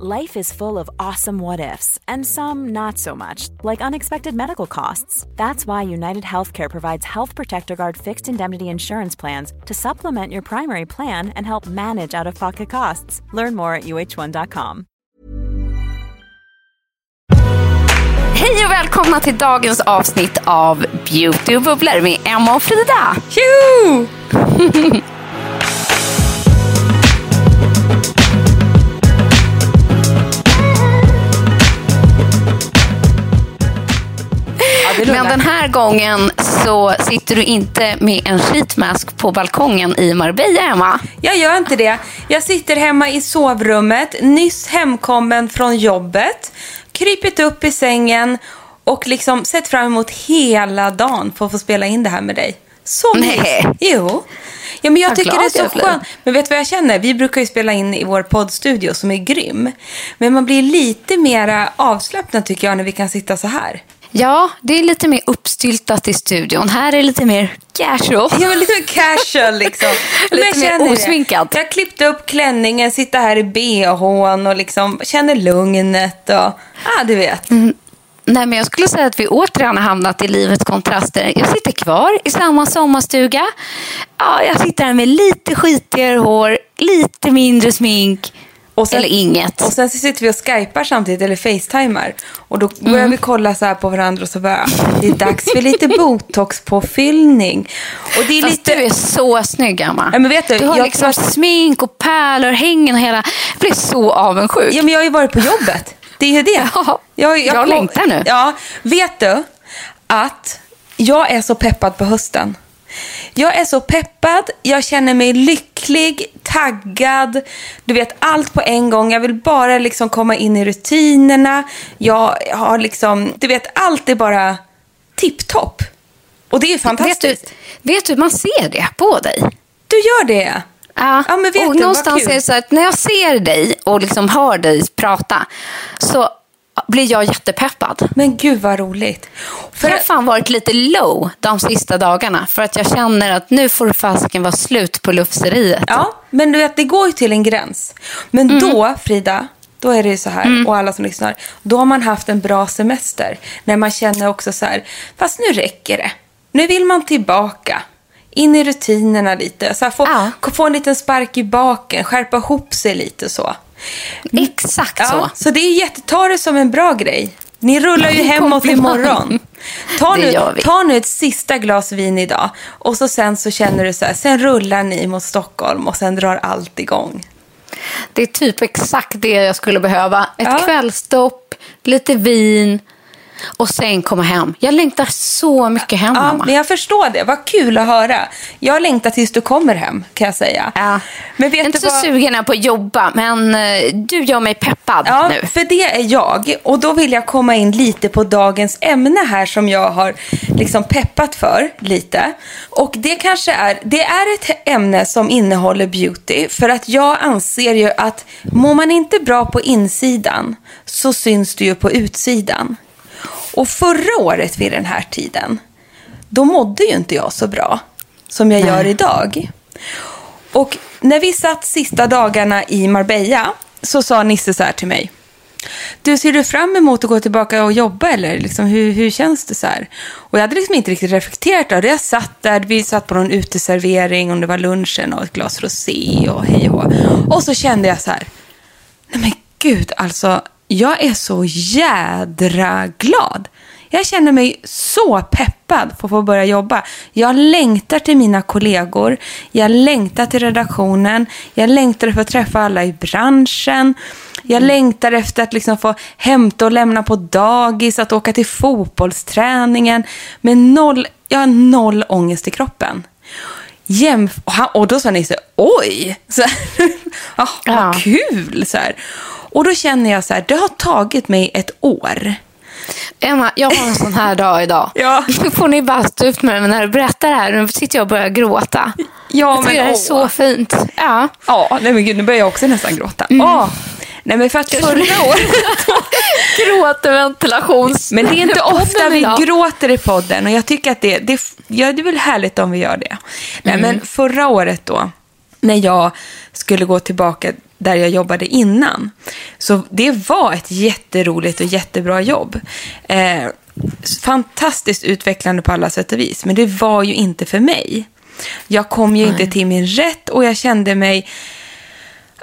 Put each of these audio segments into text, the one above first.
Life is full of awesome what ifs, and some not so much, like unexpected medical costs. That's why United Healthcare provides Health Protector Guard fixed indemnity insurance plans to supplement your primary plan and help manage out of pocket costs. Learn more at uh1.com. Hej och välkomna till dagens avsnitt av Beauty och bubblor med Emma och Frida. Tjo! Men den här gången så sitter du inte med en sheetmask på balkongen i Marbella, Emma. Jag gör inte det. Jag sitter hemma i sovrummet, nyss hemkommen från jobbet, krypit upp i sängen och liksom sett fram emot hela dagen för att få spela in det här med dig. Så mys. Nej. Jo. Ja, men jag Vad tycker det är så jag skönt. Men vet du vad jag känner? Vi brukar ju spela in i vår poddstudio som är grym. Men man blir lite mera avslappnad tycker jag när vi kan sitta så här. Ja, det är lite mer uppstyltat i studion. Här är det lite mer casual. Ja, men lite casual liksom. Lite mer det. osminkat. Jag klippte upp klänningen, sitter här i bhn och liksom känner lugnet och, ja du vet. Nej, men jag skulle säga att vi återigen har hamnat i livets kontraster. Jag sitter kvar i samma sommarstuga. Ja, jag sitter här med lite skitigare hår, lite mindre smink. Och sen- eller inget. Och sen så sitter vi och skypar samtidigt, eller facetimar. Och då börjar Mm. vi kolla så här på varandra och så bara, det är dags för lite botoxpåfyllning. Och det är Fast lite... du är så snygg, Emma. Ja, men vet du, du har jag liksom smink och pärlor, hängen och hela... Jag blir så avundsjuk. Ja, men jag har ju varit på jobbet. Det är ju det. Ja, jag, jag längtar nu. Ja, vet du att jag är så peppad på hösten. Jag är så peppad, jag känner mig lycklig, taggad, du vet allt på en gång. Jag vill bara liksom komma in i rutinerna. Jag har liksom, du vet allt är bara tipptopp. Och det är ju vet, du, fantastiskt. vet du, man ser det på dig. Du gör det. Ja, Ja, men vet och du, någonstans är det så att när jag ser dig och liksom hör dig prata så blir jag jättepeppad. Men gud vad roligt. För jag har fan varit lite low de sista dagarna för att jag känner att nu får fasiken vara slut på lufseriet. Ja, men du vet, det går ju till en gräns. Men Mm. då, Frida, då är det ju så här, och alla som lyssnar, då har man haft en bra semester. När man känner också så här, fast nu räcker det. Nu vill man tillbaka. In i rutinerna lite. Så här, få, Ja. få en liten spark i baken, skärpa ihop sig lite så. Exakt Ja, så. så det är jätte, ta det som en bra grej. Ni rullar ju hemåt imorgon. Ta nu, ta nu ett sista glas vin idag och så sen så känner du så här, sen rullar ni mot Stockholm och sen drar allt igång. Det är typ exakt det jag skulle behöva. Ett Ja. kvällstopp, lite vin och sen komma hem. Jag längtar så mycket hem, Ja, mamma. men jag förstår det. Vad kul att höra. Jag längtar tills du kommer hem, kan jag säga. Ja. Men vet inte du så vad? sugen är på att jobba, men eh, du gör mig peppad Ja, nu. för det är jag. Och då vill jag komma in lite på dagens ämne här som jag har liksom peppat för lite. Och det kanske är, det är ett ämne som innehåller beauty. För att jag anser ju att mår man inte bra på insidan så syns det ju på utsidan. Och förra året vid den här tiden, då mådde ju inte jag så bra som jag gör idag. Och när vi satt sista dagarna i Marbella så sa Nisse så här till mig. Du, ser du fram emot att gå tillbaka och jobba eller liksom, hur, hur känns det så här? Och jag hade liksom inte riktigt reflekterat över det. Jag satt där, vi satt på någon uteservering, om det var lunchen och ett glas rosé och hej och. Och så kände jag så här, nej men gud, alltså, jag är så jädra glad. Jag känner mig så peppad på att få börja jobba. Jag längtar till mina kollegor. Jag längtar till redaktionen. Jag längtar efter att träffa alla i branschen. Jag mm. längtar efter att liksom få hämta och lämna på dagis, att åka till fotbollsträningen. Med noll, jag har noll ångest i kroppen. Jämf och då sa ni så oj, så här, ah, ja. vad kul. Så här. Och då känner jag så här, det har tagit mig ett år. Emma, jag har en sån här dag idag. Ja. Nu får ni bara stå ut med mig när du berättar det här. Nu sitter jag och börjar gråta. Ja, jag tycker det är så fint. Ja, ja nej, men gud, nu börjar jag också nästan gråta. Mm. Åh. Nej, men för att förra året... Gråterventilations... Men det är inte ofta vi gråter i podden och jag tycker att det, det, ja, det är väl härligt om vi gör det. Nej, mm. men förra året då, när jag skulle gå tillbaka där jag jobbade innan. Så det var ett jätteroligt och jättebra jobb. Eh, fantastiskt utvecklande på alla sätt och vis, men det var ju inte för mig. Jag kom ju Nej. inte till min rätt och jag kände mig...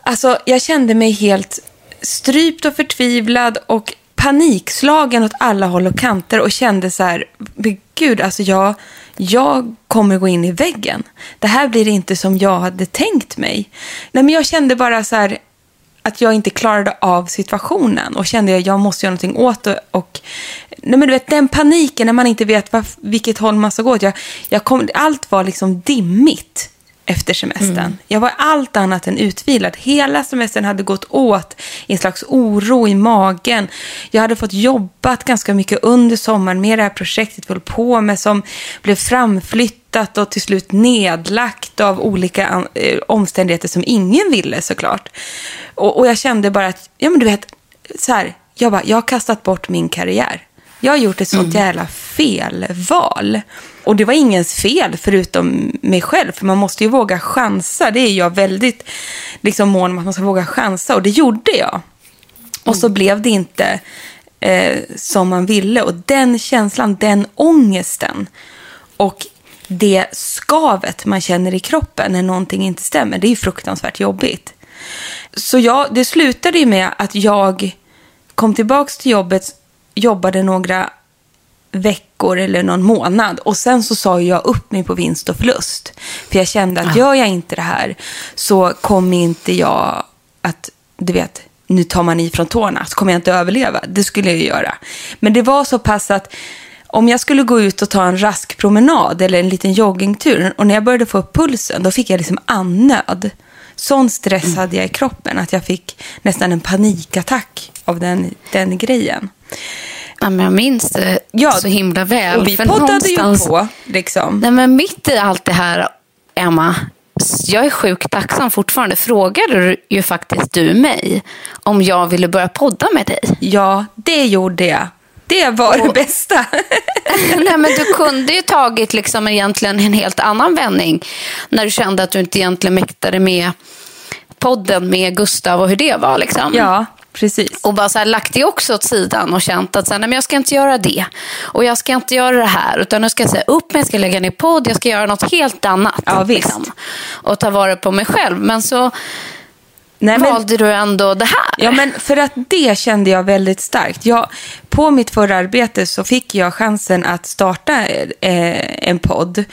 Alltså, jag kände mig helt strypt och förtvivlad och panikslagen åt alla håll och kanter och kände så här, gud, alltså jag, jag kommer gå in i väggen. Det här blir inte som jag hade tänkt mig. Nej, men jag kände bara så här, att jag inte klarade av situationen och kände att jag måste göra någonting åt det. Och, nej men du vet, den paniken när man inte vet var, vilket håll man ska gå åt. Jag, jag kom, allt var liksom dimmigt efter semestern. Mm. Jag var allt annat än utvilad. Hela semestern hade gått åt i en slags oro i magen. Jag hade fått jobbat ganska mycket under sommaren med det här projektet vi höll på med som blev framflyttat och till slut nedlagt av olika eh, omständigheter som ingen ville såklart. Och, och jag kände bara att, ja men du vet, så här, jag, bara, jag har kastat bort min karriär. Jag har gjort ett sånt mm. jävla felval. Och det var ingens fel förutom mig själv, för man måste ju våga chansa. Det är jag väldigt liksom, mån om att man ska våga chansa och det gjorde jag. Och så mm. blev det inte eh, som man ville. Och den känslan, den ångesten och det skavet man känner i kroppen när någonting inte stämmer, det är fruktansvärt jobbigt. Så jag, det slutade ju med att jag kom tillbaka till jobbet, jobbade några veckor eller någon månad. Och sen så sa jag upp mig på vinst och förlust. För jag kände att gör jag inte det här så kommer inte jag att, du vet, nu tar man i från tårna, så kommer jag inte överleva. Det skulle jag göra. Men det var så pass att om jag skulle gå ut och ta en rask promenad eller en liten joggingtur och när jag började få upp pulsen, då fick jag liksom annöd. Sån stress mm. hade jag i kroppen att jag fick nästan en panikattack av den, den grejen. Ja, men jag minns det ja, så himla väl. Och vi poddade ju på. Liksom. Nej, men mitt i allt det här, Emma, jag är sjukt tacksam fortfarande. Frågade ju faktiskt du mig om jag ville börja podda med dig? Ja, det gjorde jag. Det var och, det bästa. nej, men du kunde ju tagit liksom egentligen en helt annan vändning när du kände att du inte egentligen mäktade med podden med Gustav och hur det var. Liksom. Ja, Precis. Och bara så här, lagt det också åt sidan och känt att så här, nej, men jag ska inte göra det. Och jag ska inte göra det här. Utan nu ska jag säga upp mig, jag ska lägga ner podd, jag ska göra något helt annat. Ja. Liksom, och ta vara på mig själv. Men så Nej, men, valde du ändå det här? Ja, men för att det kände jag väldigt starkt. Jag, på mitt förra arbete så fick jag chansen att starta eh, en podd.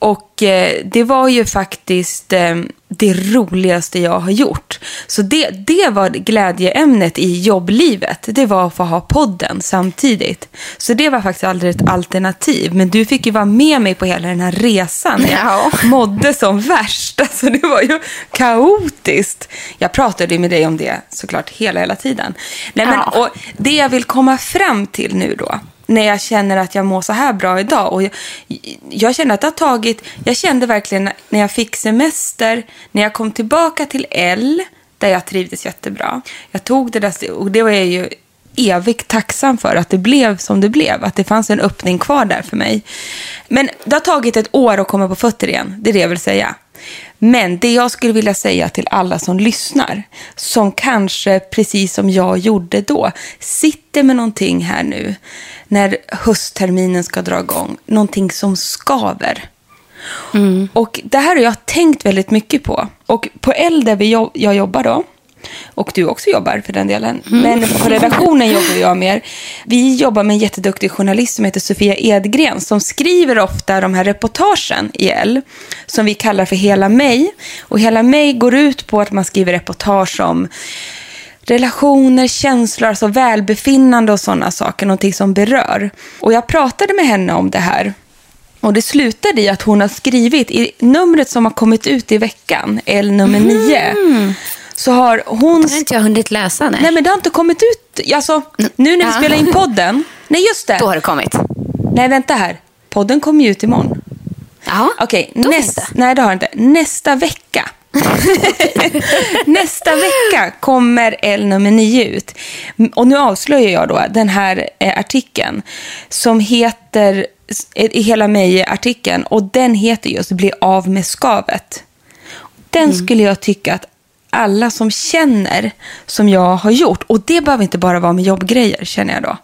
Och eh, det var ju faktiskt eh, det roligaste jag har gjort. Så det, det var glädjeämnet i jobblivet. Det var att få ha podden samtidigt. Så det var faktiskt aldrig ett alternativ. Men du fick ju vara med mig på hela den här resan. Jag mådde som värst. Alltså det var ju kaotiskt. Jag pratade med dig om det såklart hela, hela tiden. Nej, men, ja. och det jag vill komma fram till nu då när jag känner att jag mår så här bra idag. Och jag, jag kände att det har tagit, jag kände verkligen när jag fick semester, när jag kom tillbaka till L, där jag trivdes jättebra. Jag tog det där, och det var jag ju evigt tacksam för att det blev som det blev. Att det fanns en öppning kvar där för mig. Men det har tagit ett år att komma på fötter igen, det är det jag vill säga. Men det jag skulle vilja säga till alla som lyssnar, som kanske precis som jag gjorde då, sitter med någonting här nu när höstterminen ska dra igång, någonting som skaver. Mm. Och det här har jag tänkt väldigt mycket på. Och på L där jag jobbar då, och du också jobbar för den delen. Men på redaktionen jobbar jag mer. Vi jobbar med en jätteduktig journalist som heter Sofia Edgren som skriver ofta de här reportagen i L som vi kallar för Hela mig. Och Hela mig går ut på att man skriver reportage om relationer, känslor, alltså välbefinnande och sådana saker, någonting som berör. Och jag pratade med henne om det här. Och det slutade i att hon har skrivit i numret som har kommit ut i veckan, L nummer 9, så har hon... Det har inte jag hunnit läsa. Nej. Nej, men det har inte kommit ut. Alltså, nu när vi Ja. spelar in podden. Nej, just det. Då har det kommit. Nej, vänta här. Podden kommer ju ut imorgon. Jaha, Okej, då näst, finns det. nej det har inte. Nästa vecka. Nästa vecka kommer L nummer 9 ut. Och nu avslöjar jag då den här eh, artikeln som heter, eh, i hela mig-artikeln, och den heter just Bli av med skavet. Den skulle jag tycka att alla som känner som jag har gjort, och det behöver inte bara vara med jobbgrejer känner jag då.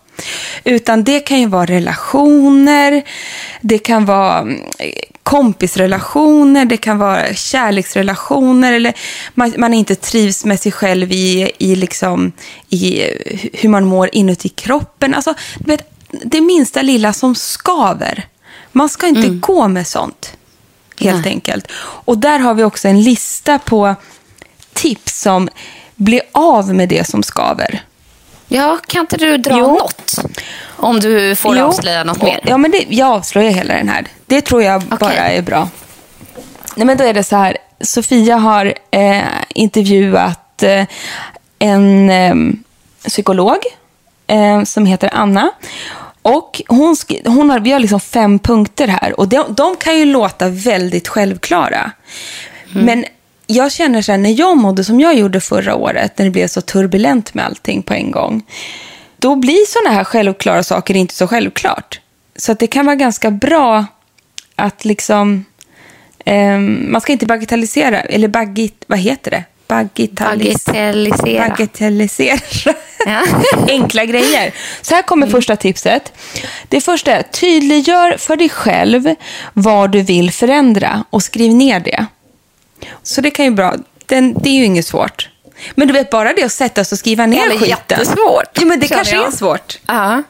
Utan det kan ju vara relationer, det kan vara mm, kompisrelationer, det kan vara kärleksrelationer eller man, man inte trivs med sig själv i, i, liksom, i hur man mår inuti kroppen. Alltså, du vet, det minsta lilla som skaver. Man ska inte gå med sånt, helt Nej. enkelt. Och där har vi också en lista på tips som blir av med det som skaver. Ja, kan inte du dra Jo. något? Om du får Jo, avslöja något mer. Ja, men det, jag avslöjar hela den här. Det tror jag bara är bra. Nej, men då är det så här. Sofia har eh, intervjuat eh, en eh, psykolog som heter Anna. Och hon, hon har, vi har liksom fem punkter här och de, de kan ju låta väldigt självklara. Men jag känner så här, när jag mådde som jag gjorde förra året, när det blev så turbulent med allting på en gång, då blir sådana här självklara saker inte så självklart. Så det kan vara ganska bra att liksom, ehm, man ska inte bagatellisera, eller bagit, vad heter det? Bagitalis- Bagatellisera. Bagatellisera. Ja. Enkla grejer. Så här kommer första tipset. Det första är tydliggör för dig själv vad du vill förändra och skriv ner det. Så det kan ju bra. Den, det är ju inget svårt. Men du vet, bara det att sätta sig och skriva ner skiten. jättesvårt, Ja, men det kanske jag. är svårt. Ja.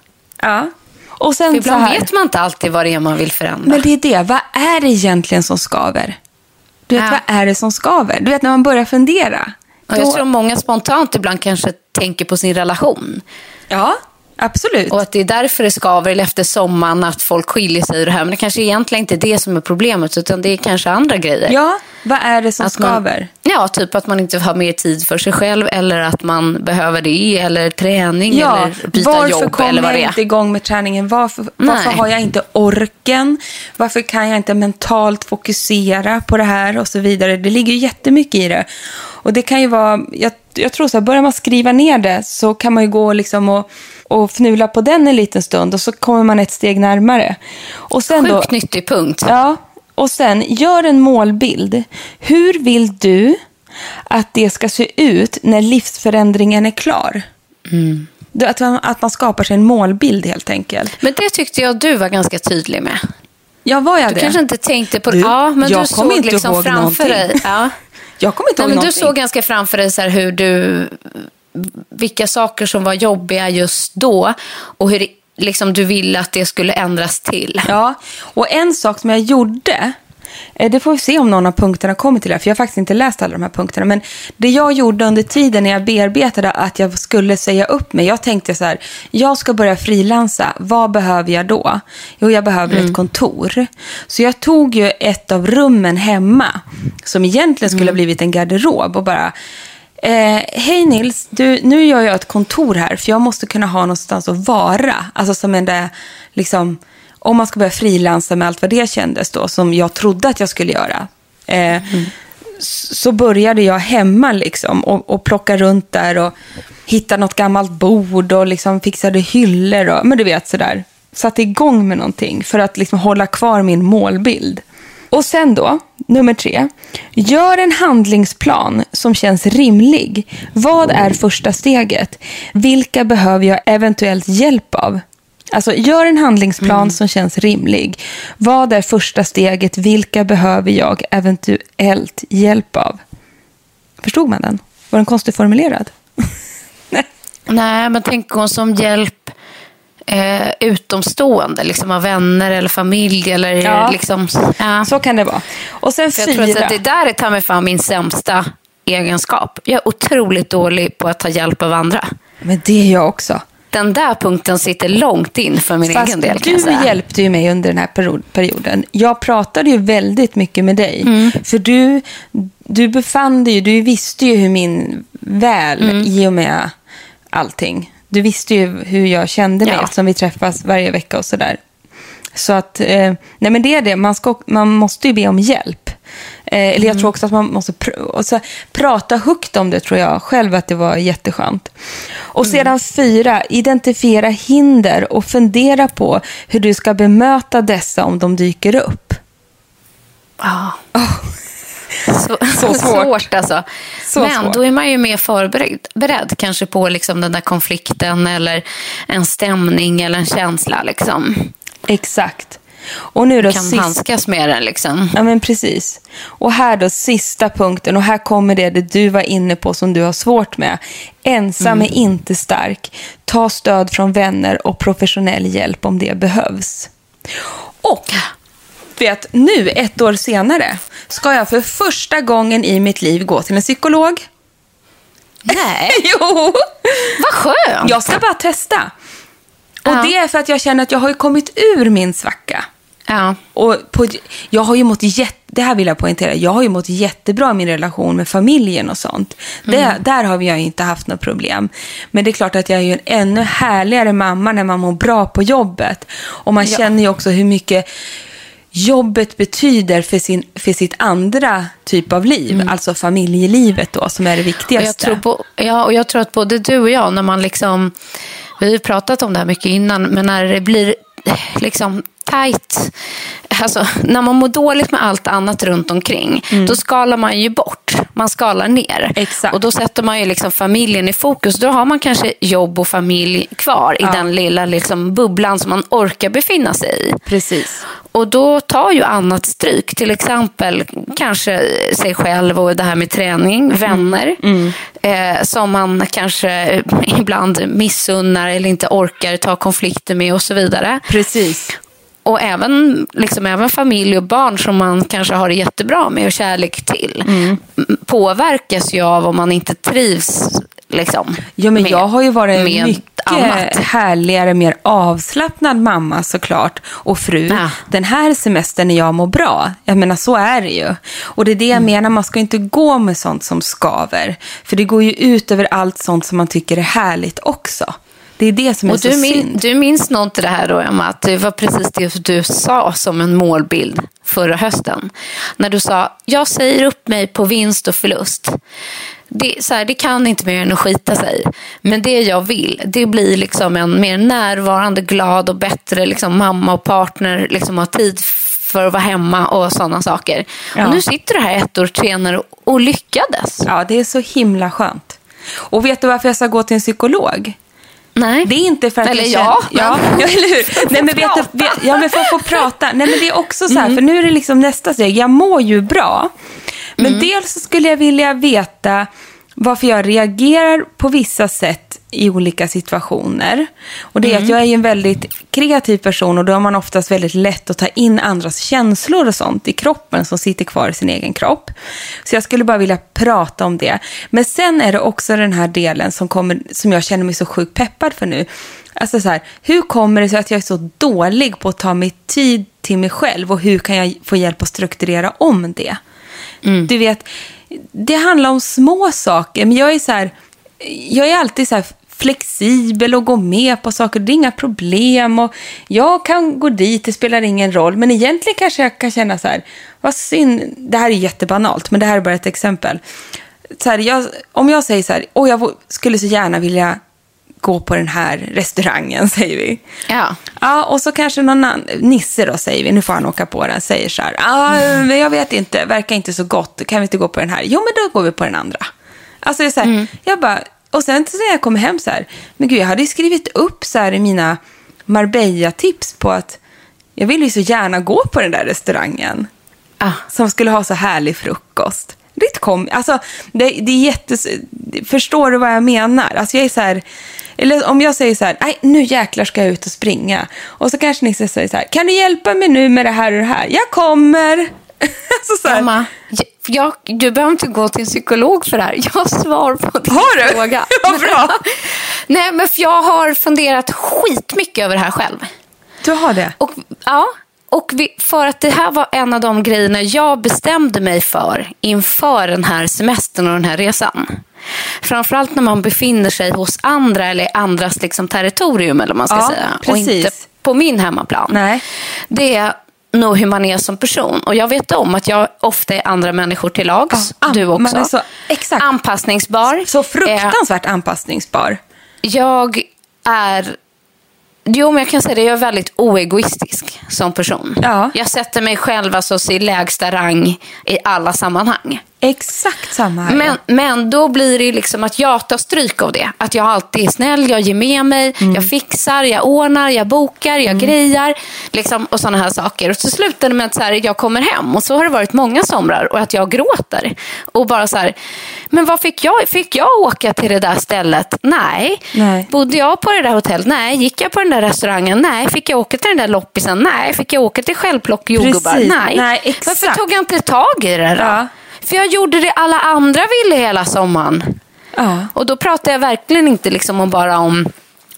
Ja. Och sen För så ibland här. vet man inte alltid vad det är man vill förändra. Men det är det. Vad är det egentligen som skaver? Du vet, Ja. vad är det som skaver? Du vet, när man börjar fundera. Och jag då- tror många spontant ibland kanske tänker på sin relation. Ja, absolut. Och att det är därför det skaver efter sommaren att folk skiljer sig ur det här. Men det kanske egentligen inte är det som är problemet utan det är kanske andra grejer. Ja, vad är det som Att man- skaver? Ja, typ att man inte har mer tid för sig själv eller att man behöver det eller träning Ja, eller byta varför jobb kommer eller vad det jag är. inte igång med träningen? Varför, varför har jag inte orken? Varför kan jag inte mentalt fokusera på det här och så vidare? Det ligger ju jättemycket i det. Och det kan ju vara, jag, jag tror så här, börjar man skriva ner det så kan man ju gå liksom och, och fnula på den en liten stund och så kommer man ett steg närmare. Och sen då, Sjukt nyttig punkt. Ja, och sen gör en målbild. Hur vill du att det ska se ut när livsförändringen är klar? Du, Att, man, att man skapar sig en målbild helt enkelt. Men det tyckte jag du var ganska tydlig med. Ja, var jag Du det? kanske inte tänkte på det. Du, Ja, men jag du såg inte liksom framför någonting. dig. Ja. Jag kommer inte Nej, ihåg men du någonting. såg ganska framför dig så hur du, vilka saker som var jobbiga just då och hur liksom, du ville att det skulle ändras till. Ja, och en sak som jag gjorde, eh, det får vi se om någon av punkterna kommer till det, för jag har faktiskt inte läst alla de här punkterna, men det jag gjorde under tiden när jag bearbetade att jag skulle säga upp mig, jag tänkte så här, jag ska börja frilansa, vad behöver jag då? Jo, jag behöver ett kontor. Så jag tog ju ett av rummen hemma, som egentligen skulle ha blivit en garderob och bara, Eh, Hej Nils, du, nu gör jag ett kontor här för jag måste kunna ha någonstans att vara. Alltså som en där, liksom, om man ska börja frilansa med allt vad det kändes då, som jag trodde att jag skulle göra. Eh, mm. Så började jag hemma liksom och, och plocka runt där och hitta något gammalt bord och liksom fixade hyllor och, men du vet sådär. Satte igång med någonting för att liksom hålla kvar min målbild. Och sen då, nummer tre. Gör en handlingsplan som känns rimlig. Vad är första steget? Vilka behöver jag eventuellt hjälp av? Alltså, gör en handlingsplan som känns rimlig. Vad är första steget? Vilka behöver jag eventuellt hjälp av? Förstod man den? Var den konstigt formulerad? Nej. Nej, men tänk hon som hjälp eh, utomstående, liksom av vänner eller familj. Eller Ja. liksom, ja. Så kan det vara. Och sen För jag tror fyra. att det där är ta mig fan min sämsta egenskap. Jag är otroligt dålig på att ta hjälp av andra. Men det är jag också. Den där punkten sitter långt in för min Fast egen del. kan du säga. hjälpte ju mig under den här period- perioden. Jag pratade ju väldigt mycket med dig. Mm. För du, du befann dig ju, du visste ju hur min väl Mm. i och med allting. Du visste ju hur jag kände mig Ja. eftersom vi träffas varje vecka och sådär. Så att, eh, nej men det är det, man, ska, man måste ju be om hjälp. Eh, eller Mm. jag tror också att man måste pr- och så, prata högt om det tror jag själv att det var jätteskönt. Och Mm. sedan fyra, identifiera hinder och fundera på hur du ska bemöta dessa om de dyker upp. Ja. Så, Så svårt. svårt alltså. Så Men svårt. då är man ju mer förberedd beredd, kanske på liksom den där konflikten eller en stämning eller en känsla. Liksom. Exakt. Och nu då Kan sist- handskas med den. Liksom. Ja, men precis. Och här då sista punkten, och här kommer det, det du var inne på som du har svårt med. Ensam är inte stark. Ta stöd från vänner och professionell hjälp om det behövs. Och vet, nu, ett år senare, ska jag för första gången i mitt liv gå till en psykolog. Nej, jo! vad skönt. Jag ska bara testa. Och Ja. det är för att jag känner att jag har kommit ur min svacka. Ja. Och på, jag har ju mått jätte, det här vill jag poängtera, jag har ju mått jättebra i min relation med familjen och sånt. Det, där har jag ju inte haft något problem. Men det är klart att jag är ju en ännu härligare mamma när man mår bra på jobbet. Och man känner ju också hur mycket jobbet betyder för, sin, för sitt andra typ av liv, alltså familjelivet då, som är det Och viktigaste. jag, tror på, ja, och jag tror att både du och jag, när man liksom, vi har ju pratat om det här mycket innan, men när det blir liksom tajt, alltså när man mår dåligt med allt annat runt omkring, då skalar man ju bort, man skalar ner. Exakt. Och då sätter man ju liksom familjen i fokus. Då har man kanske jobb och familj kvar i den lilla liksom bubblan som man orkar befinna sig i. Precis. Och då tar ju annat stryk. Till exempel kanske sig själv och det här med träning, vänner. Eh, som man kanske ibland missunnar eller inte orkar ta konflikter med och så vidare. Precis. Och även, liksom, även familj och barn som man kanske har det jättebra med och kärlek till. m- Påverkas ju av om man inte trivs liksom, Ja, men med, jag har ju varit med mycket annat. härligare, mer avslappnad mamma såklart och fru. Ja. Den här semestern när jag mår bra. Jag menar, så är det ju. Och det är det jag Mm. menar, man ska inte gå med sånt som skaver. För det går ju ut över allt sånt som man tycker är härligt också. Det är det som är Och så du, min, synd. du minns nog inte det här då, Emma, att det var precis det du sa som en målbild förra hösten. När du sa, jag säger upp mig på vinst och förlust. Det, så här, det kan inte mer än att skita sig. Men det jag vill, det blir liksom en mer närvarande, glad och bättre liksom, mamma och partner. Liksom, ha tid för att vara hemma och sådana saker. Ja. Och nu sitter du här ett år senare och lyckades. Ja, det är så himla skönt. Och vet du varför jag ska gå till en psykolog? Nej. Det är inte för att Eller jag ja. Ja, ja, eller hur? Nej, men vet du, ja, men för att få prata. Nej, men det är också så här, för nu är det liksom nästa steg. Jag mår ju bra. Men dels så skulle jag vilja veta varför jag reagerar på vissa sätt i olika situationer. Och det är att jag är en väldigt kreativ person och då har man oftast väldigt lätt att ta in andras känslor och sånt i kroppen som sitter kvar i sin egen kropp. Så jag skulle bara vilja prata om det. Men sen är det också den här delen som, kommer, som jag känner mig så sjukt peppad för nu. Alltså så här, hur kommer det sig att jag är så dålig på att ta mig tid till mig själv och hur kan jag få hjälp att strukturera om det? Du vet, det handlar om små saker, men jag är så här, jag är alltid så här flexibel och går med på saker. Det är inga problem och jag kan gå dit, det spelar ingen roll. Men egentligen kanske jag kan känna så här, vad synd, det här är jättebanalt, men det här är bara ett exempel. Så här, jag, om jag säger så här, oh, jag skulle så gärna vilja gå på den här restaurangen, säger vi. Ja. Ja, och så kanske någon annan, Nisse då säger vi, nu får han åka på den, säger så här, men jag vet inte, verkar inte så gott, kan vi inte gå på den här? Jo, men då går vi på den andra. Alltså det är så här, jag bara, och sen så när jag kommer hem så här, men gud, jag hade ju skrivit upp så här i mina Marbella-tips på att jag vill ju så gärna gå på den där restaurangen Ah. som skulle ha så härlig frukost. Ditt kom, alltså, det, det är jättes... Förstår du vad jag menar? Alltså jag är så här... Eller om jag säger så här, nej nu jäklar ska jag ut och springa. Och så kanske ni säger så här, kan du hjälpa mig nu med det här och det här? Jag kommer. alltså så här, Emma, jag, du behöver inte gå till en psykolog för det här. Jag har svar på din Har du? fråga. Vad bra. Nej, men jag har funderat skitmycket över det här själv. Du har det? Och, ja, och vi, för att det här var en av de grejerna jag bestämde mig för inför den här semestern och den här resan. Framförallt när man befinner sig hos andra eller andras liksom territorium eller man ska Ja, säga. Och precis. inte på min hemmaplan. Nej. Det är nog hur man är som person. Och jag vet om att jag ofta är andra människor till lags. Ja, du också. man är så- exakt. Anpassningsbar. Så Eh, fruktansvärt anpassningsbar. jag är... Jo, men jag kan säga det. Jag är väldigt oegoistisk som person. Ja. Jag sätter mig själv alltså i lägsta rang i alla sammanhang. Exakt samma här. Men, men då blir det ju liksom att jag tar stryk av det. Att jag alltid är snäll, jag ger med mig, Mm. jag fixar, jag ordnar, jag bokar, jag grejar. Liksom, och sådana här saker. Och så slutar det med att så här, jag kommer hem och så har det varit många somrar och att jag gråter. Och bara så här, men vad fick jag? Fick jag åka till det där stället? Nej. Nej. Bodde jag på det där hotellet? Nej. Gick jag på den där restaurangen? Nej. Fick jag åka till den där loppisen? Nej. Fick jag åka till självplock jordgubbar? Nej. Nej, exakt. Varför tog jag inte tag i det då? Ja. För jag gjorde det alla andra ville hela sommaren. Ja. Och då pratar jag verkligen inte liksom om bara om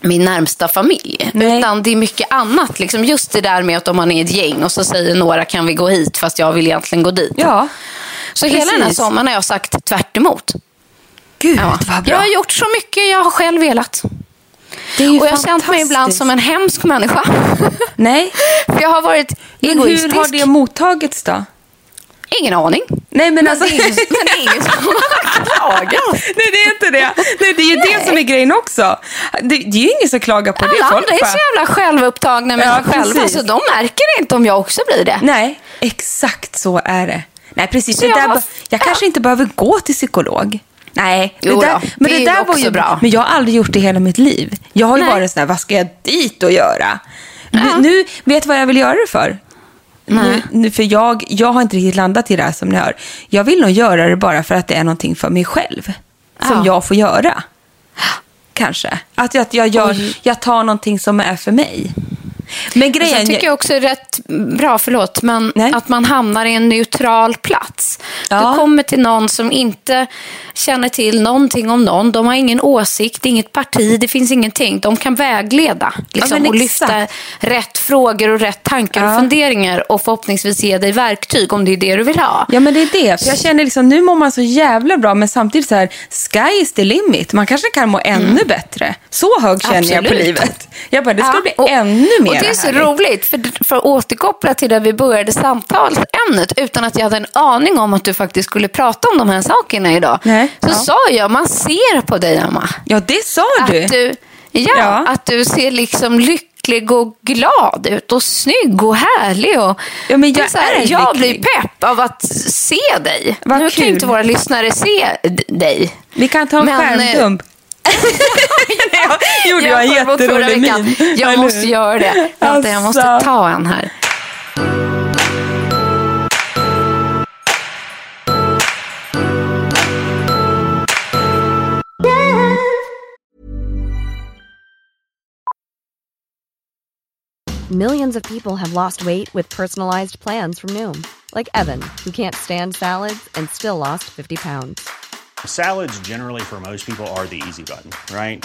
min närmsta familj. Nej. Utan det är mycket annat. Liksom just det där med att om man är ett gäng och så säger några kan vi gå hit fast jag vill egentligen gå dit. ja. så hela den här precis. sommaren har jag sagt tvärt emot. Gud Ja. vad bra. Jag har gjort så mycket jag har själv velat. det är ju Och jag har känt mig ibland som en hemsk människa. Nej, För jag har varit men egoistisk. hur har det mottagits då? Ingen aning. Nej, men Men alltså... det är ingen, men det är ingen som har klagat. Nej, det är inte det. Nej, det är ju det som är grejen också. Det, det är ju ingen som klagar på det. Alla andra är så jävla självupptagna med Ja, sig själva precis. så de märker inte om jag också blir det. Nej, exakt så är det. Nej, precis. Så Det jag där, har- jag kanske inte behöver gå till psykolog. Nej, det Jo där, då, men det det, är där ju var ju bra. Men jag har aldrig gjort det hela mitt liv. Jag har ju Nej. varit sån här, vad ska jag dit och göra? Nu, nu, vet du vad jag vill göra det för? Nu, nu, för jag, jag har inte riktigt landat i det här som ni hör. Jag vill nog göra det bara för att det är någonting för mig själv. Som Ja. jag får göra. Kanske. Att, att jag, gör, jag tar någonting som är för mig. Men grejen... Sen tycker jag också är rätt bra, förlåt, men Nej. att man hamnar i en neutral plats. Ja. Du kommer till någon som inte känner till någonting om någon. De har ingen åsikt, inget parti, det finns ingenting. De kan vägleda liksom, men och lyfta rätt frågor och rätt tankar Ja. och funderingar och förhoppningsvis ge dig verktyg om det är det du vill ha. Ja, men det är det. För jag känner liksom, nu mår man så jävla bra, men samtidigt så här, sky is the limit. Man kanske kan må ännu bättre. Så hög känner jag på Absolut. livet. Jag bara, det ska Ja, bli och- ännu mer det är så härligt. roligt, för, för att återkoppla till där vi började samtalsämnet utan att jag hade en aning om att du faktiskt skulle prata om de här sakerna idag. Nej, Så ja. sa jag, man ser på dig Emma, Ja, det sa du. att du, ja, Ja. att du ser liksom lycklig och glad ut och snygg och härlig. Och, Ja, men jag så här, är jag blir pepp av att se dig. Vad nu kan kul. inte våra lyssnare se dig. Vi kan ta en Men, eh, skärmdump. Nej, gjorde jag en får mot förra jätterolig veckan. min. Jag Eller måste hur? göra det. Vänta, jag måste ta en här. Millions of people have lost weight with personalized plans from Noom, like Evan, who can't stand salads and still lost 50 pounds. Salads, generally, for most people, are the easy button, right?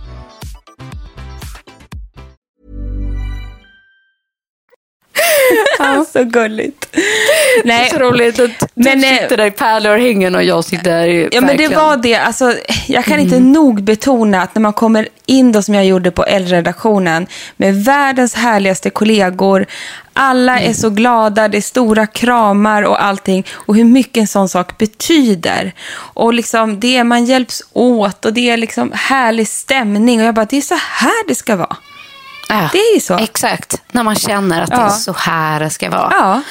Så gulligt. Nej, Så roligt att du Men, eh, sitter där i pärlörhängen och jag sitter där i Ja, men det var det. Alltså, jag kan Mm. inte nog betona att när man kommer in då som jag gjorde på L-redaktionen med världens härligaste kollegor. Alla Mm. är så glada, det är stora kramar och allting. Och hur mycket en sån sak betyder. Och liksom det man hjälps åt och det är liksom härlig stämning. Och jag bara, det är så här det ska vara. Ja, Det är ju så. Exakt, när man känner att det Ja. är så här det ska vara. Ja.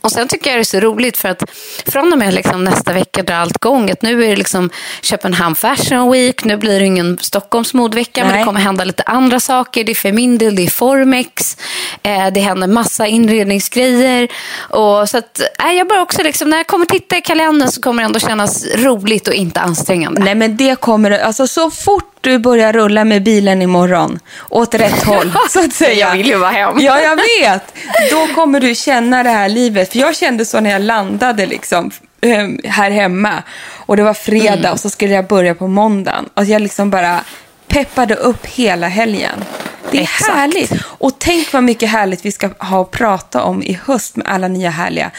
Och sen tycker jag det är så roligt för att från och med liksom nästa vecka drar allt igång. Att nu är det liksom Köpenhamn Fashion Week, nu blir det ingen Stockholms modevecka, men det kommer hända lite andra saker. Det är Femindel, det är Formex, eh, det händer massa inredningsgrejer. Och så att, eh, jag bara också liksom, när jag kommer titta i kalendern så kommer det ändå kännas roligt och inte ansträngande. Nej, men det kommer alltså så fort du börjar rulla med bilen imorgon, åt rätt håll, så att säga. Jag vill ju vara hem. Ja, jag vet. Då kommer du känna det här livet. För jag kände så när jag landade liksom eh, här hemma. Och det var fredag Mm. och så skulle jag börja på måndagen. Och jag liksom bara peppade upp hela helgen. Det är Exakt. härligt. Och tänk vad mycket härligt vi ska ha att prata om i höst med alla nya härliga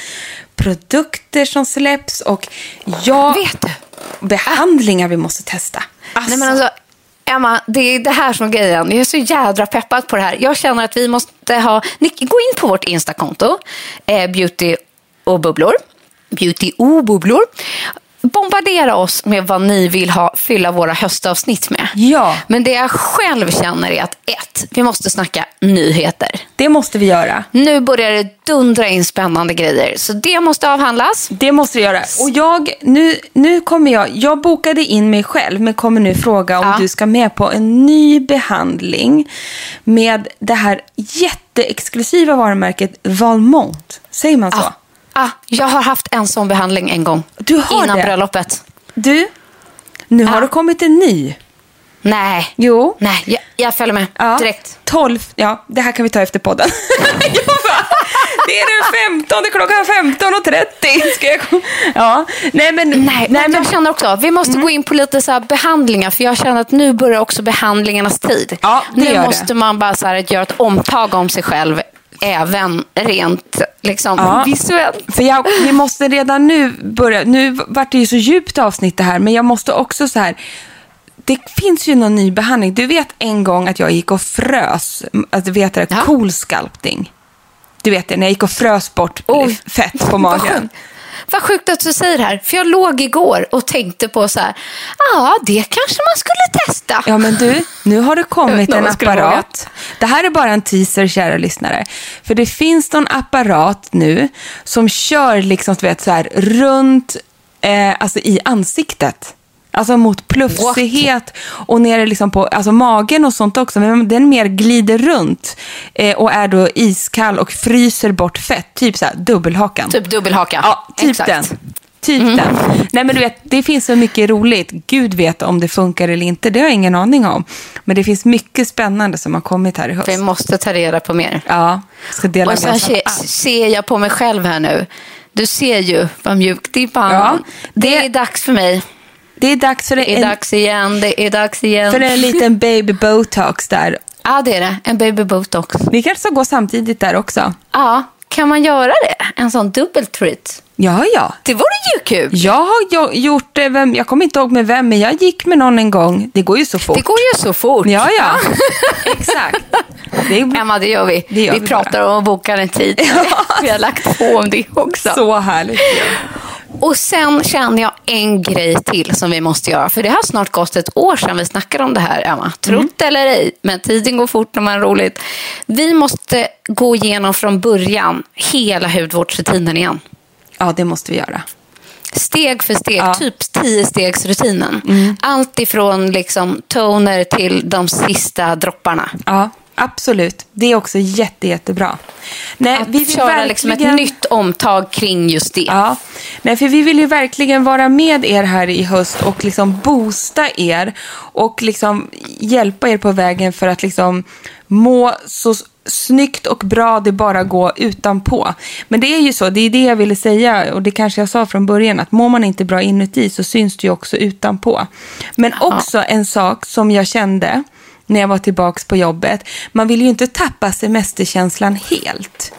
produkter som släpps. Och jag... Vet du? Behandlingar vi måste testa. Alltså, Nej, men alltså, Emma, det är det här som är grejen. Jag är så jädra peppad på det här. Jag känner att vi måste ha... Gå in på vårt Instakonto, eh, Beauty och bubblor. Beauty och bubblor. Bombardera oss med vad ni vill ha, fylla våra höstavsnitt med. Ja. Men det jag själv känner är att ett, vi måste snacka nyheter. det måste vi göra. Nu börjar det dundra in spännande grejer, så det måste avhandlas. Det måste vi göra. Och jag, nu, nu kommer jag, jag bokade in mig själv men kommer nu fråga om Ja. du ska med på en ny behandling med det här jätteexklusiva varumärket Valmont. Säger man så? Ah, ah, jag har haft en sån behandling en gång. Du har innan det? bröllopet. Du, nu har Ja. det kommit en ny. Nej, Jo. nej jag, jag följer med Ja, direkt. 12, ja det här kan vi ta efter podden. det är den 15 klockan 15.30. Ska jag Ja, nej men... Nej, nej, men jag känner också vi måste gå in på lite så behandlingar för jag känner att nu börjar också behandlingarnas tid. Ja, nu gör det. måste man bara så här, göra ett omtag om sig själv även rent liksom, Ja. visuellt. För jag, vi måste redan nu börja, nu vart det ju så djupt avsnitt det här, men jag måste också så här, det finns ju någon ny behandling. Du vet en gång att jag gick och frös, att du vet det, Ja. cool sculpting. Du vet det, när jag gick och frös bort Oj. fett på magen. Vad sjukt att du säger det här. För jag låg igår och tänkte på så här, ja det kanske man skulle testa. Ja, men du, nu har det kommit en apparat. Det här är bara en teaser, kära lyssnare. För det finns någon apparat nu som kör liksom, du vet, så här, runt eh, alltså i ansiktet. Alltså mot plufsighet och nere liksom på alltså magen och sånt också. Men den mer glider runt eh, och är då iskall och fryser bort fett. Typ så här dubbelhakan. Typ dubbelhaka. Ja, typ Exakt. den. Typ den. Nej, men du vet, det finns så mycket roligt. Gud vet om det funkar eller inte. Det har jag ingen aning om. Men det finns mycket spännande som har kommit här i höst. Vi måste ta reda på mer. Ja, ska dela Och sen se, ser jag på mig själv här nu. Du ser ju vad mjukt det är handen. det- Det är dags för mig. Det är dags för Det är en, dags igen, det är dags igen. för en liten baby botox där. Ja, det är det. En baby botox. Vi kanske ska gå samtidigt där också. Ja, kan man göra det? En sån dubbel treat? Ja, ja. Det vore ju kul. Jag har jo- gjort det, vem, jag kommer inte ihåg med vem, men jag gick med någon en gång. Det går ju så fort. Det går ju så fort. Ja, ja. Exakt. Det är Emma, det gör vi. Det gör vi vi pratar om att boka en tid. Vi har lagt på om det också. så härligt. Och sen känner jag en grej till som vi måste göra. För det har snart gått ett år sedan vi snackade om det här, Emma. Trott eller ej, men tiden går fort när man har roligt. Vi måste gå igenom från början hela hudvårdsrutinen igen. Ja, det måste vi göra. Steg för steg, Ja. typ tio stegsrutinen. Allt ifrån liksom toner till de sista dropparna. Ja, absolut. Det är också jätte, jättebra. Nej, Att vi vill köra liksom ett verkligen- nytt omtag kring just det. Ja, nej, för vi vill ju verkligen vara med er här i höst och liksom boosta er och liksom hjälpa er på vägen för att liksom må så snyggt och bra det bara går utanpå. Men det är ju så, det är det jag ville säga och det kanske jag sa från början att mår man inte bra inuti så syns det ju också utanpå. Men också en sak som jag kände när jag var tillbaka på jobbet, man vill ju inte tappa semesterkänslan helt.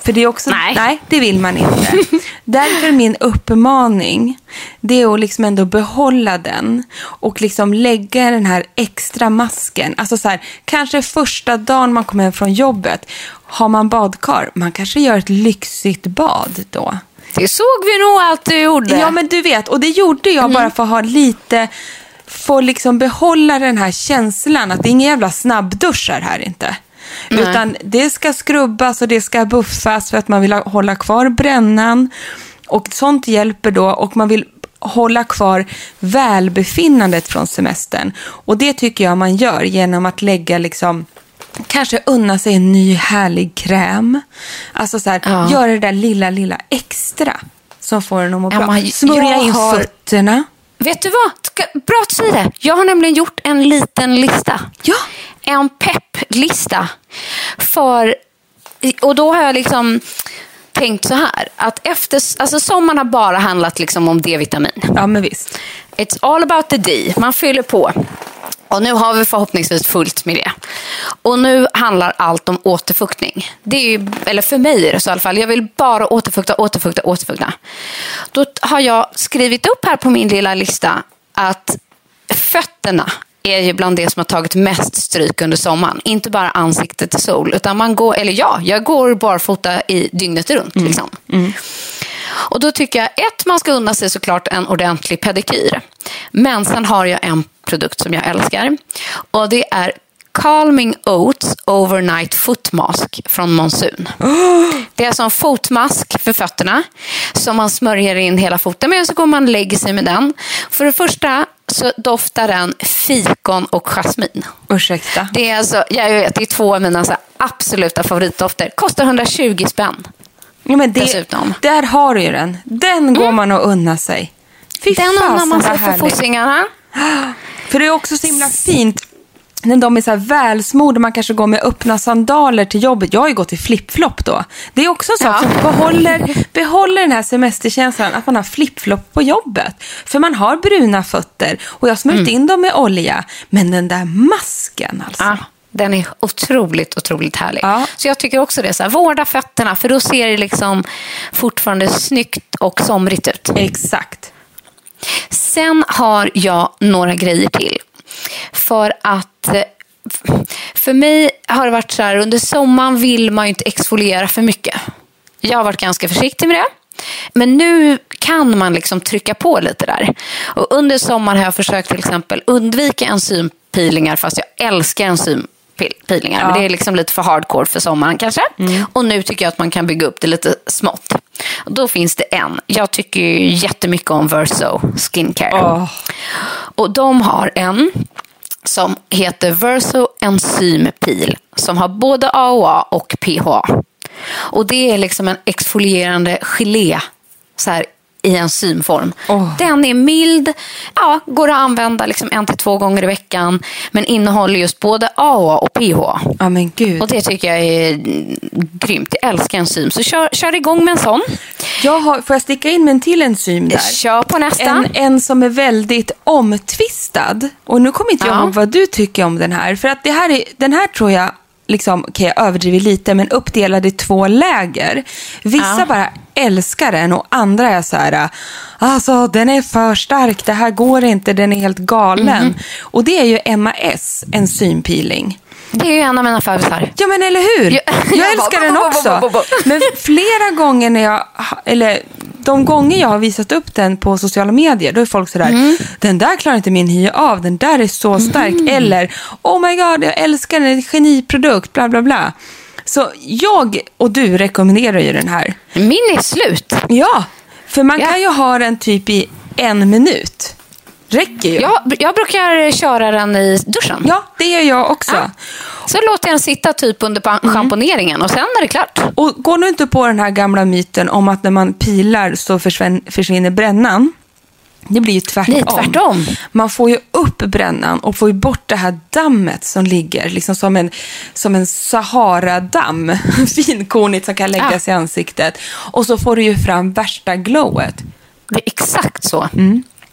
För det är också, Nej. nej det vill man inte. Därför min uppmaning, det är att liksom ändå behålla den och liksom lägga den här extra masken. Alltså så här, kanske första dagen man kommer hem från jobbet, har man badkar, man kanske gör ett lyxigt bad då. Det såg vi nog att du gjorde. Ja, men du vet, och det gjorde jag bara för att ha lite, få liksom behålla den här känslan att det är inga jävla snabbduschar här inte. Utan det ska skrubbas och det ska buffas för att man vill hålla kvar brännan. Och sånt hjälper då och man vill hålla kvar välbefinnandet från semestern. Och det tycker jag man gör genom att lägga liksom Kanske unna sig en ny härlig kräm. Alltså så här, Ja. göra det där lilla, lilla extra som får en att må Ja, bra. man- Smörja in har- fötterna. Vet du vad? Bra att du säger det. Jag har nämligen gjort en liten lista. Ja. En pepplista. För, och då har jag liksom tänkt så här. Att efter, alltså sommaren har bara handlat liksom om D-vitamin. Ja, men visst. It's all about the D. Man fyller på. Och nu har vi förhoppningsvis fullt med det. Och nu handlar allt om återfuktning. Det är ju, eller för mig är det så i alla fall. Jag vill bara återfukta, återfukta, återfukta. Då har jag skrivit upp här på min lilla lista att fötterna är ju bland det som har tagit mest stryk under sommaren. Inte bara ansiktet i sol. Utan man går, eller ja, jag går barfota i dygnet runt. Liksom. Och då tycker jag, ett, man ska unna sig såklart en ordentlig pedikyr. Men sen har jag en produkt som jag älskar. Och det är Calming Oats Overnight Foot Mask från Monsun. Det är en fotmask för fötterna som man smörjer in hela foten med och så går man och lägger sig med den. För det första så doftar den fikon och jasmin. Ursäkta. Det är alltså, jag vet, det är två av mina absoluta favoritdofter. Kostar 120 spänn. Ja, men det, Dessutom. Där har du ju den. Den går man och unna sig. Fy Den unnar man sig för fossingarna. För det är också så himla fint när de är så här välsmorda, man kanske går med öppna sandaler till jobbet. Jag har ju gått i flipflop då. Det är också en sak Ja. behåller, behåller den här semesterkänslan, att man har flipflop på jobbet. För man har bruna fötter och jag har smörjt Mm. in dem med olja. Men den där masken alltså. Ja, den är otroligt, otroligt härlig. Ja. Så jag tycker också det. Så här, vårda fötterna, för då ser det liksom fortfarande snyggt och somrigt ut. Exakt. Sen har jag några grejer till. För att eh, för mig har det varit så här, under sommaren vill man ju inte exfoliera för mycket. Jag har varit ganska försiktig med det. Men nu kan man liksom trycka på lite där. Och under sommaren har jag försökt till exempel undvika enzympeelingar fast jag älskar enzympeelingar. Men det är liksom lite för hardcore för sommaren kanske. Och nu tycker jag att man kan bygga upp det lite smått. Och då finns det en. Jag tycker ju jättemycket om Verso Skincare. Åh. Och de har en som heter Verso Enzym Peel som har både AOA och PHA. Och det är liksom en exfolierande gelé så här, i enzymform. Åh. Den är mild, ja, går att använda liksom en till två gånger i veckan men innehåller just både AOA och PHA. Ja men gud. Och det tycker jag är grymt. Jag älskar enzym. Så kör, kör igång med en sån. Jag har, får jag sticka in med en till enzym där? Kör på nästa. En, en som är väldigt omtvistad. Och nu kommer inte jag Ja. ihåg vad du tycker om den här. För att det här är, den här tror jag, liksom, okej jag överdriver lite, men uppdelad i två läger. Vissa Ja. bara älskar den och andra är så här, alltså den är för stark, det här går inte, den är helt galen. Mhm. Och det är ju MAS, enzympeeling. Det är ju en av mina favorisar. Ja men eller hur? Ja, Jag jag älskar den också. Men flera gånger när jag, eller de gånger jag har visat upp den på sociala medier, då är folk sådär, Mm. den där klarar inte min hy av, den där är så stark. Eller, oh my god, jag älskar den, det är en geniprodukt, bla bla bla. Så jag och du rekommenderar ju den här. Min är slut. Ja, för man Ja. kan ju ha den typ i en minut. Räcker ju. Jag, jag brukar köra den i duschen. Ja, det gör jag också. Så låter jag den sitta typ under pa- schamponeringen och sen är det klart. Och gå nu inte på den här gamla myten om att när man pilar så försvin- försvinner brännan. Det blir ju tvärtom. Nej, tvärtom. Man får ju upp brännan och får ju bort det här dammet som ligger liksom som en, som en Sahara-damm. Finkornigt som kan läggas i ansiktet. Och så får du ju fram värsta glowet. Det är exakt så.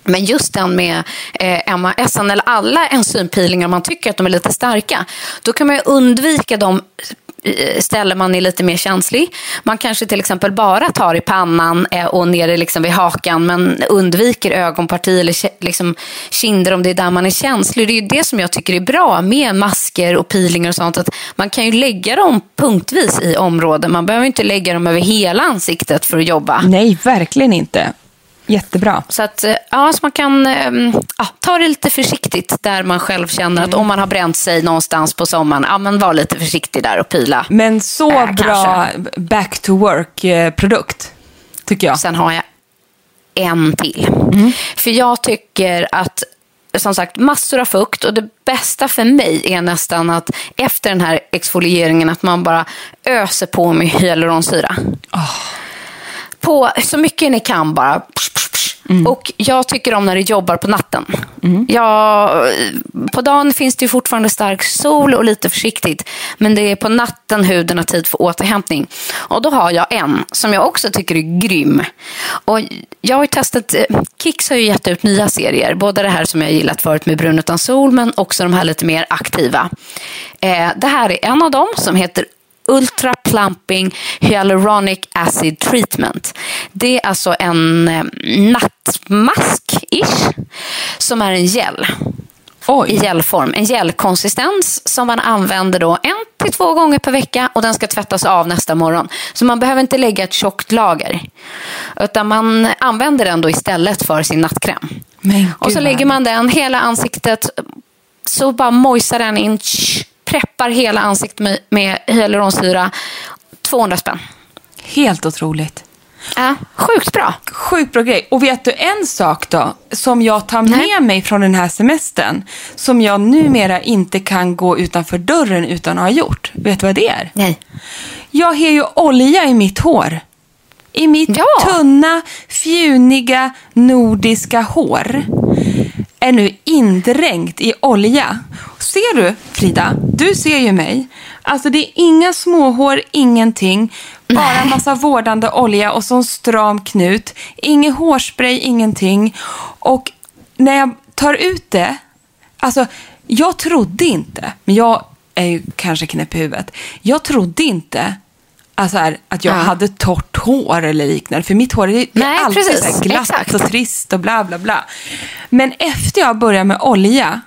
Men just den med eh, MAS eller alla enzympeelingar, om man tycker att de är lite starka, då kan man ju undvika de Eh, ställe man är lite mer känslig. Man kanske till exempel bara tar i pannan eh, och nere liksom vid hakan men undviker ögonparti eller liksom kinder om det är där man är känslig. Det är ju det som jag tycker är bra med masker och peelingar och sånt. Att man kan ju lägga dem punktvis i områden. Man behöver inte lägga dem över hela ansiktet för att jobba. Nej, verkligen inte. Jättebra. Så att eh, ja, så man kan eh, ja, ta det lite försiktigt där man själv känner att om man har bränt sig någonstans på sommaren, ja men var lite försiktig där och pila. Men så Äh, bra back to work-produkt, tycker jag. Sen har jag en till. För jag tycker att som sagt massor av fukt och det bästa för mig är nästan att efter den här exfolieringen att man bara öser på med hyaluronsyra. På så mycket ni kan bara. Psh. Och jag tycker om när det jobbar på natten. Jag, på dagen finns det ju fortfarande stark sol och lite försiktigt. Men det är på natten huden har tid för återhämtning. Och då har jag en som jag också tycker är grym. Och jag har ju testat, eh, Kicks har ju gett ut nya serier. Både det här som jag gillat förut med Brun utan sol, men också de här lite mer aktiva. Eh, det här är en av dem som heter Ultra Plumping Hyaluronic Acid Treatment. Det är alltså en eh, nattmask-ish som är en gel. Oj. I gelform. En gelkonsistens som man använder då en till två gånger per vecka och den ska tvättas av nästa morgon. Så man behöver inte lägga ett tjockt lager. Utan man använder den då istället för sin nattkräm. Men Och så lägger man den hela ansiktet, så bara mojsar den in, preppar hela ansiktet med, med hyaluronsyra. 200 spänn. Helt otroligt. Ja, sjukt bra. Sjukt bra grej. Och vet du en sak då, som jag tar med Nej. mig från den här semestern, som jag numera inte kan gå utanför dörren utan att ha gjort. Vet du vad det är? Nej. Jag har ju olja i mitt hår. I mitt Ja. tunna, fjuniga, nordiska hår är nu indränkt i olja. Ser du, Frida? Du ser ju mig. Alltså det är inga småhår, ingenting. Bara en massa vårdande olja och så en stram knut. Ingen hårspray, ingenting. Och när jag tar ut det, alltså jag trodde inte, men jag är ju kanske knäpp i huvudet. Jag trodde inte alltså här, att jag Ja. hade torrt hår eller liknande. För mitt hår är, Nej, alltid precis. så glatt Exakt. och trist och bla bla bla. Men efter jag började med olja,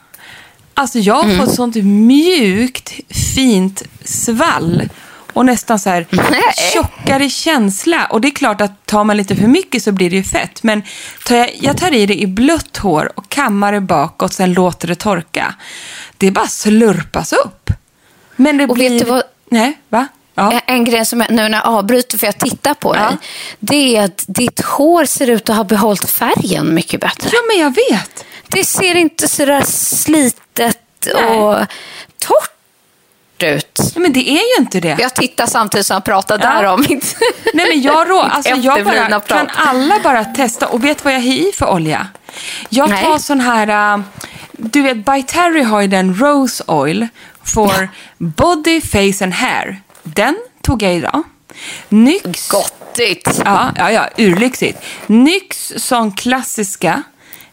alltså jag har Mm. fått sånt mjukt, fint svall. Och nästan så här Nej. tjockare känsla. Och det är klart att tar man lite för mycket så blir det ju fett. Men tar jag, jag tar i det i blött hår och kammar det bakåt, sen låter det torka. Det bara slurpas upp. Men det Och blir... vet du vad- Nej, va? Ja. En- En grej som jag, nu när jag avbryter för jag tittar på dig. Ja. Det är att ditt hår ser ut att ha behållit färgen mycket bättre. ja, men jag vet. Det ser inte så där slitet Nej. och torrt ut. Ja, men det är ju inte det. Jag tittar samtidigt som jag pratar Ja. där om mitt Nej, men jag, rå, alltså, jag bara, kan alla bara testa. Och vet vad jag har i för olja? Jag tar Nej. sån här, äh, du vet By Terry har ju den Rose Oil for body, face and hair. Den tog jag idag. Nyx. Gottigt. Ja, ja, ja, urlyxigt. Nyx sån klassiska,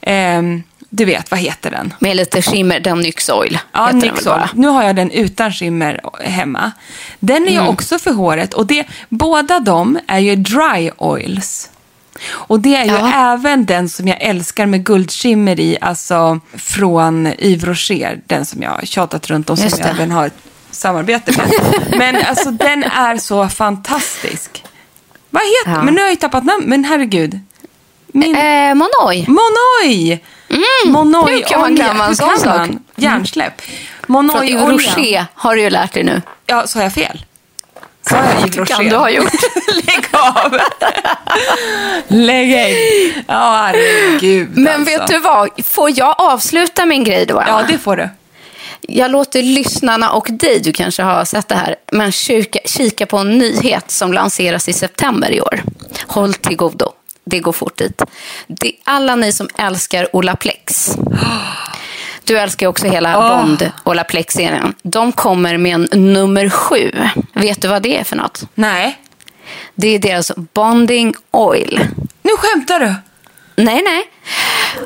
ehm, du vet, vad heter den? Med lite skimmer, den Nyx Oil. Ja, Nyx. Oil. Nu har jag den utan skimmer hemma. Den är ju också för håret. Och det, båda de är ju dry oils. Och det är ju Ja. även den som jag älskar med guldskimmer i, alltså från Yves Rocher, den som jag har tjatat runt om, som jag även har samarbete med. Men alltså den är så fantastisk. Vad heter Ja. Men nu har jag ju tappat namn, men herregud. Min... Eh, Monoi. Monoi! Monoi hur kan man glömma en sån sak? Hjärnsläpp. Från Monoi olja. Rocher har du ju lärt dig nu. Ja, sa jag fel? Sa jag Yves Rocher? kan du ha gjort. Lägg av! Lägg in. Ja, herregud Men alltså. vet du vad? Får jag avsluta min grej då? Anna? Ja, det får du. Jag låter lyssnarna och dig, du kanske har sett det här, men kika, kika på en nyhet som lanseras i september i år. Håll till godo. Det går fort dit. Det, alla ni som älskar Olaplex. Du älskar ju också hela Åh. Bond Olaplex-serien. De kommer med en nummer sju. Vet du vad det är för något? Nej. Det är deras Bonding Oil. Nu skämtar du. Nej, nej.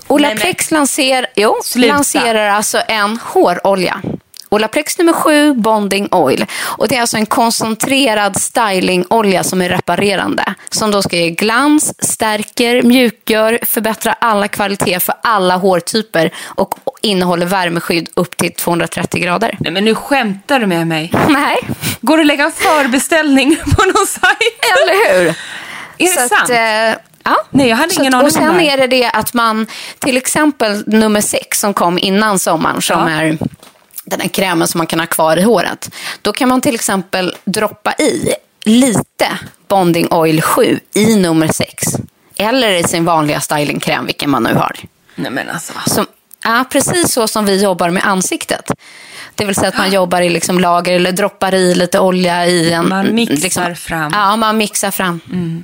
Olaplex lanser, jo, Sluta. lanserar alltså en hårolja. Olaplex nummer sju, Bonding Oil. Och Det är alltså en koncentrerad stylingolja som är reparerande. Som då ska ge glans, stärker, mjukgör, förbättrar alla kvaliteter för alla hårtyper och innehåller värmeskydd upp till 230 grader. Nej, men nu skämtar du med mig. Nej, Går det att lägga en förbeställning på någon sajt? eller hur? Är Så det att, sant? eh, ja. Nej, jag hade ingen aning Och om sen det här. är det det att man, till exempel nummer sex som kom innan sommaren, som Ja. är den här krämen som man kan ha kvar i håret. Då kan man till exempel droppa i lite Bonding Oil 7 i nummer sex. Eller i sin vanliga stylingkräm, vilken man nu har. Nej, men alltså. Som, ja, precis så som vi jobbar med ansiktet. Det vill säga att man jobbar i liksom lager eller droppar i lite olja i en... Man mixar liksom, fram. Ja, man mixar fram. Orkar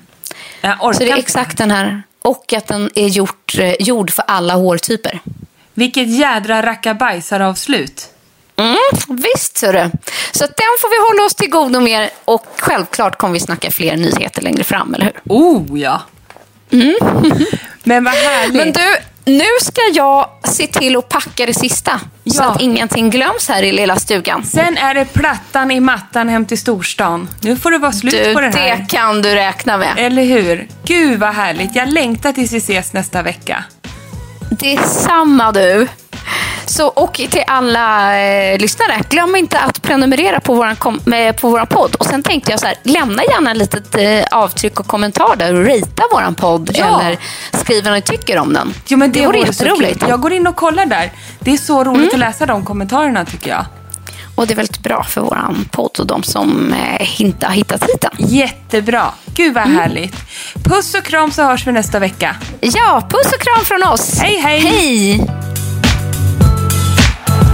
Så det är exakt den här. Och att den är gjort, eh, gjord för alla hårtyper. Vilket jädra rackabajsar-avslut. Mm, visst, du. Så den får vi hålla oss till godo med. Och självklart kommer vi snacka fler nyheter längre fram, eller hur? Oh, ja. Men vad härligt. Mm. Men du, nu ska jag se till att packa det sista. Så Ja. att ingenting glöms här i lilla stugan. Sen är det plattan i mattan hem till storstan. Nu får det vara slut Du, på det här. det kan du räkna med. Eller hur? Gud vad härligt. Jag längtar tills vi ses nästa vecka. Det är samma du. Så, och till alla eh, lyssnare, glöm inte att prenumerera på vår eh, på våran podd. Och sen tänkte jag så här, lämna gärna ett litet eh, avtryck och kommentar där och ratea våran podd. Ja. Eller skriv vad ni tycker om den. Jo, men det, vore vore jätteroligt. Jag går in och kollar där. Det är så roligt att läsa de kommentarerna tycker jag. Och det är väldigt bra för våran podd och de som eh, inte har hittat hit än. Jättebra. Gud vad härligt. Puss och kram så hörs vi nästa vecka. Ja, puss och kram från oss. Hej, hej. Hej!